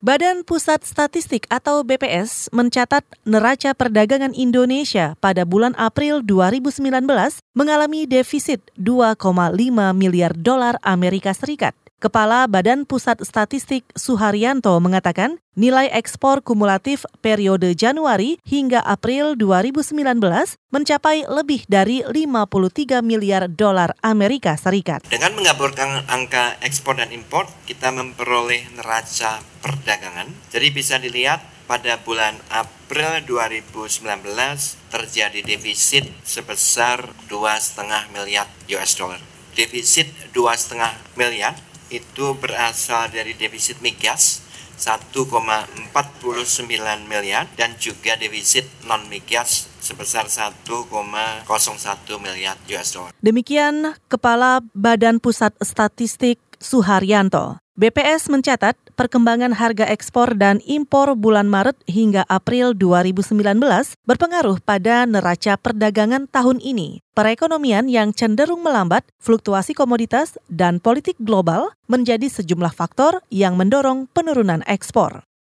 Badan Pusat Statistik atau BPS mencatat neraca perdagangan Indonesia pada bulan April 2019 mengalami defisit 2,5 miliar dolar Amerika Serikat. Kepala Badan Pusat Statistik Suharyanto mengatakan nilai ekspor kumulatif periode Januari hingga April 2019 mencapai lebih dari 53 miliar dolar Amerika Serikat. Dengan menggabungkan angka ekspor dan impor, kita memperoleh neraca perdagangan. Jadi bisa dilihat pada bulan April 2019 terjadi defisit sebesar 2,5 miliar US dollar. Defisit 2,5 miliar itu berasal dari defisit migas 1,49 miliar dan juga defisit non migas sebesar 1,01 miliar US dollar. Demikian Kepala Badan Pusat Statistik Suharyanto. BPS mencatat perkembangan harga ekspor dan impor bulan Maret hingga April 2019 berpengaruh pada neraca perdagangan tahun ini. Perekonomian yang cenderung melambat, fluktuasi komoditas, dan politik global menjadi sejumlah faktor yang mendorong penurunan ekspor.